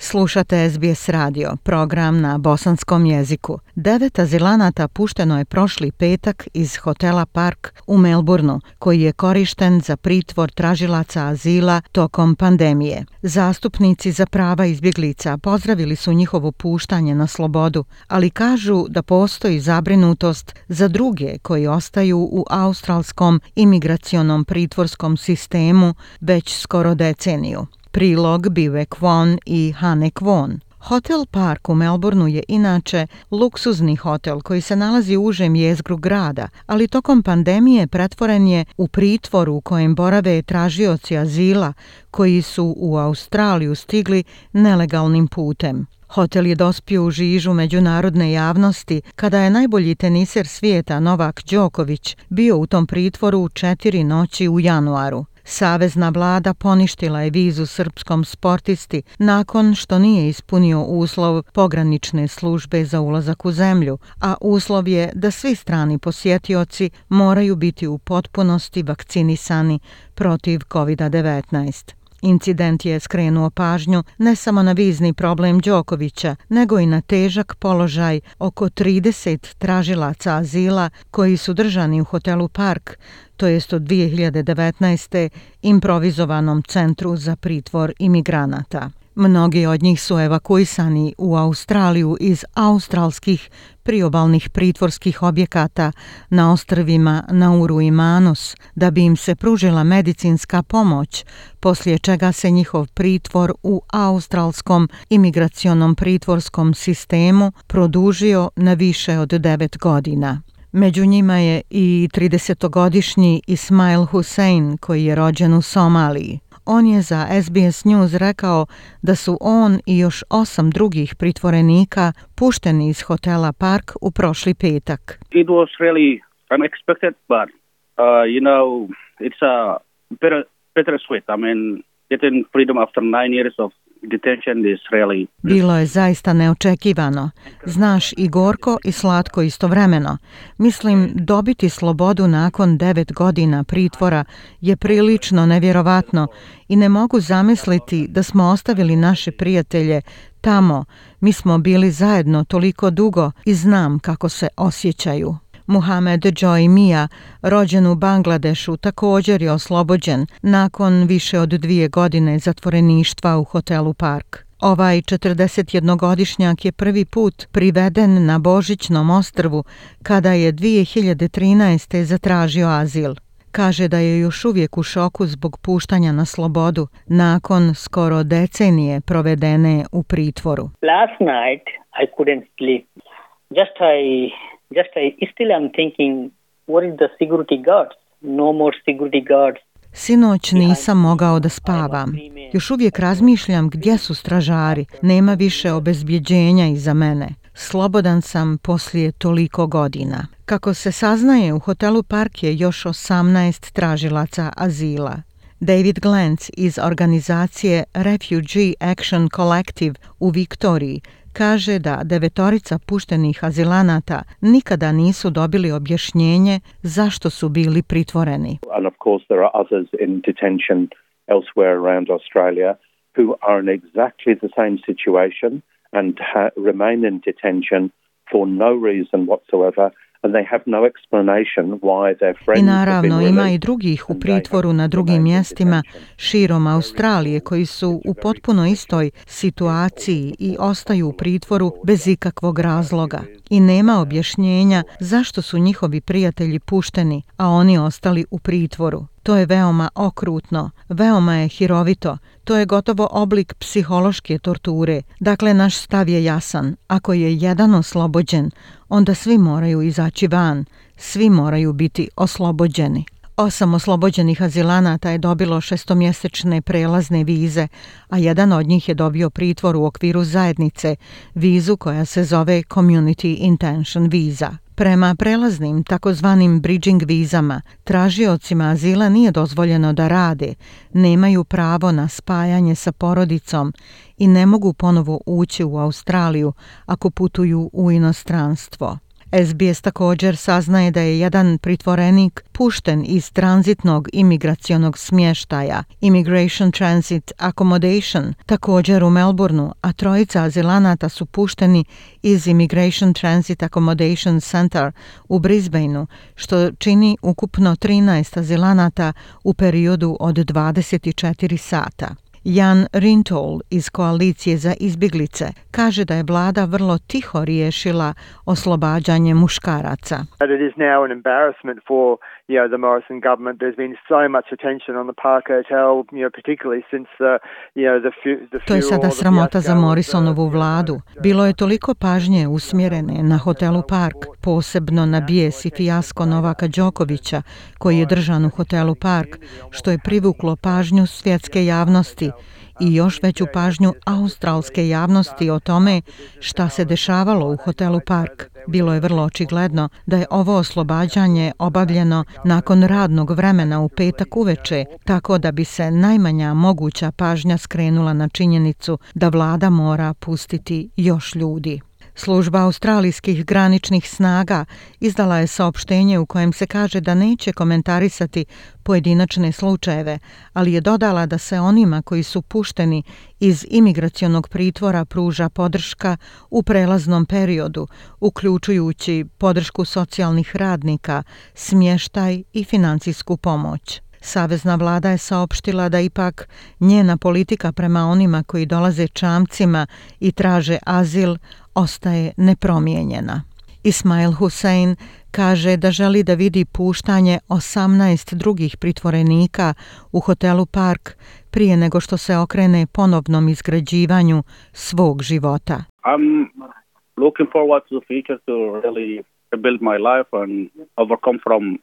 Slušate SBS radio, program na bosanskom jeziku. Devet azilanata pušteno je prošli petak iz hotela Park u Melbourneu, koji je korišten za pritvor tražilaca azila tokom pandemije. Zastupnici za prava izbjeglica pozdravili su njihovo puštanje na slobodu, ali kažu da postoji zabrinutost za druge koji ostaju u australskom imigracionom pritvorskom sistemu već skoro deceniju prilog Biwe Kwon i Hane Kwon. Hotel Park u Melbourneu je inače luksuzni hotel koji se nalazi u užem jezgru grada, ali tokom pandemije pretvoren je u pritvor u kojem borave tražioci azila koji su u Australiju stigli nelegalnim putem. Hotel je dospio u žižu međunarodne javnosti kada je najbolji teniser svijeta Novak Đoković bio u tom pritvoru četiri noći u januaru. Savezna vlada poništila je vizu srpskom sportisti nakon što nije ispunio uslov pogranične službe za ulazak u zemlju, a uslov je da svi strani posjetioci moraju biti u potpunosti vakcinisani protiv COVID-19. Incident je skrenuo pažnju ne samo na vizni problem Đokovića, nego i na težak položaj oko 30 tražilaca azila koji su držani u hotelu Park, to jest od 2019. improvizovanom centru za pritvor imigranata. Mnogi od njih su evakuisani u Australiju iz australskih priobalnih pritvorskih objekata na ostrvima Nauru i Manus da bi im se pružila medicinska pomoć, poslije čega se njihov pritvor u australskom imigracionom pritvorskom sistemu produžio na više od 9 godina. Među njima je i 30-godišnji Ismail Hussein koji je rođen u Somaliji on je za SBS News rekao da su on i još osam drugih pritvorenika pušteni iz hotela Park u prošli petak. It was really unexpected, but uh, you know, it's a bitter, bitter sweet. I mean, getting freedom after nine years of Bilo je zaista neočekivano. Znaš i gorko i slatko istovremeno. Mislim, dobiti slobodu nakon devet godina pritvora je prilično nevjerovatno i ne mogu zamisliti da smo ostavili naše prijatelje tamo. Mi smo bili zajedno toliko dugo i znam kako se osjećaju. Muhammed Joy Mia, rođen u Bangladešu, također je oslobođen nakon više od dvije godine zatvoreništva u hotelu Park. Ovaj 41-godišnjak je prvi put priveden na Božićnom ostrvu kada je 2013. zatražio azil. Kaže da je još uvijek u šoku zbog puštanja na slobodu nakon skoro decenije provedene u pritvoru. Last night I couldn't sleep. Just I Just I still am thinking, what is the security guards? No more security guards. Sinoć nisam mogao da spavam. Još uvijek razmišljam gdje su stražari. Nema više obezbjeđenja iza mene. Slobodan sam poslije toliko godina. Kako se saznaje, u hotelu Park je još 18 tražilaca azila. David Glantz iz organizacije Refugee Action Collective u Viktoriji kaže da devetorica puštenih azilanata nikada nisu dobili objašnjenje zašto su bili pritvoreni. And of course there are others in detention elsewhere around Australia who are in exactly the same situation and remain in detention for no reason whatsoever I naravno ima i drugih u pritvoru na drugim mjestima širom Australije koji su u potpuno istoj situaciji i ostaju u pritvoru bez ikakvog razloga. I nema objašnjenja zašto su njihovi prijatelji pušteni, a oni ostali u pritvoru. To je veoma okrutno, veoma je hirovito, to je gotovo oblik psihološke torture. Dakle, naš stav je jasan. Ako je jedan oslobođen, onda svi moraju izaći van. Svi moraju biti oslobođeni. Osam oslobođenih azilanata je dobilo šestomjesečne prelazne vize, a jedan od njih je dobio pritvor u okviru zajednice, vizu koja se zove Community Intention Visa. Prema prelaznim takozvanim bridging vizama, tražiocima azila nije dozvoljeno da rade, nemaju pravo na spajanje sa porodicom i ne mogu ponovo ući u Australiju ako putuju u inostranstvo. SBS također saznaje da je jedan pritvorenik pušten iz tranzitnog imigracionog smještaja Immigration Transit Accommodation također u Melbourneu, a trojica azilanata su pušteni iz Immigration Transit Accommodation Center u Brisbaneu, što čini ukupno 13 azilanata u periodu od 24 sata. Jan Rintol iz Koalicije za izbjeglice kaže da je vlada vrlo tiho riješila oslobađanje muškaraca. But it is now an embarrassment for you know the Morrison government. There's been so much attention on the Park Hotel, you know, particularly since the you know the the. To je sada sramota za Morrisonovu uh, vladu. Bilo je toliko pažnje usmjerene na hotelu Park, posebno na bijes i fijasko Novaka Đokovića, koji je držan u hotelu Park, što je privuklo pažnju svjetske javnosti i još veću pažnju australske javnosti o tome šta se dešavalo u hotelu Park bilo je vrlo očigledno da je ovo oslobađanje obavljeno nakon radnog vremena u petak uveče, tako da bi se najmanja moguća pažnja skrenula na činjenicu da vlada mora pustiti još ljudi. Služba australijskih graničnih snaga izdala je saopštenje u kojem se kaže da neće komentarisati pojedinačne slučajeve, ali je dodala da se onima koji su pušteni iz imigracionog pritvora pruža podrška u prelaznom periodu, uključujući podršku socijalnih radnika, smještaj i financijsku pomoć. Savezna vlada je saopštila da ipak njena politika prema onima koji dolaze čamcima i traže azil ostaje nepromijenjena. Ismail Hussein kaže da želi da vidi puštanje 18 drugih pritvorenika u hotelu Park prije nego što se okrene ponovnom izgrađivanju svog života. I'm looking forward to the future to really build my life and overcome from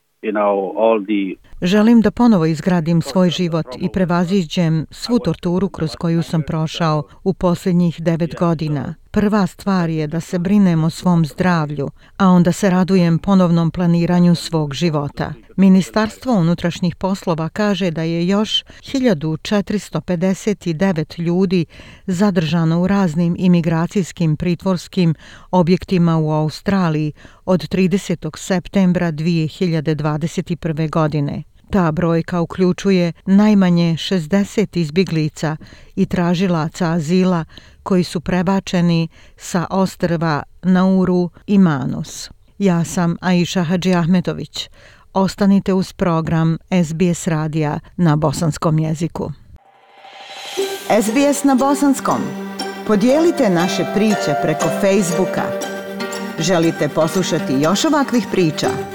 Želim da ponovo izgradim svoj život i prevaziđem svu torturu kroz koju sam prošao u posljednjih devet godina prva stvar je da se brinem o svom zdravlju, a onda se radujem ponovnom planiranju svog života. Ministarstvo unutrašnjih poslova kaže da je još 1459 ljudi zadržano u raznim imigracijskim pritvorskim objektima u Australiji od 30. septembra 2021. godine. Ta brojka uključuje najmanje 60 izbjeglica i tražilaca azila koji su prebačeni sa ostrva Nauru i Manus. Ja sam Aisha Hadži Ahmetović. Ostanite uz program SBS radija na bosanskom jeziku. SBS na bosanskom. Podijelite naše priče preko Facebooka. Želite poslušati još ovakvih priča? Želite poslušati još ovakvih priča?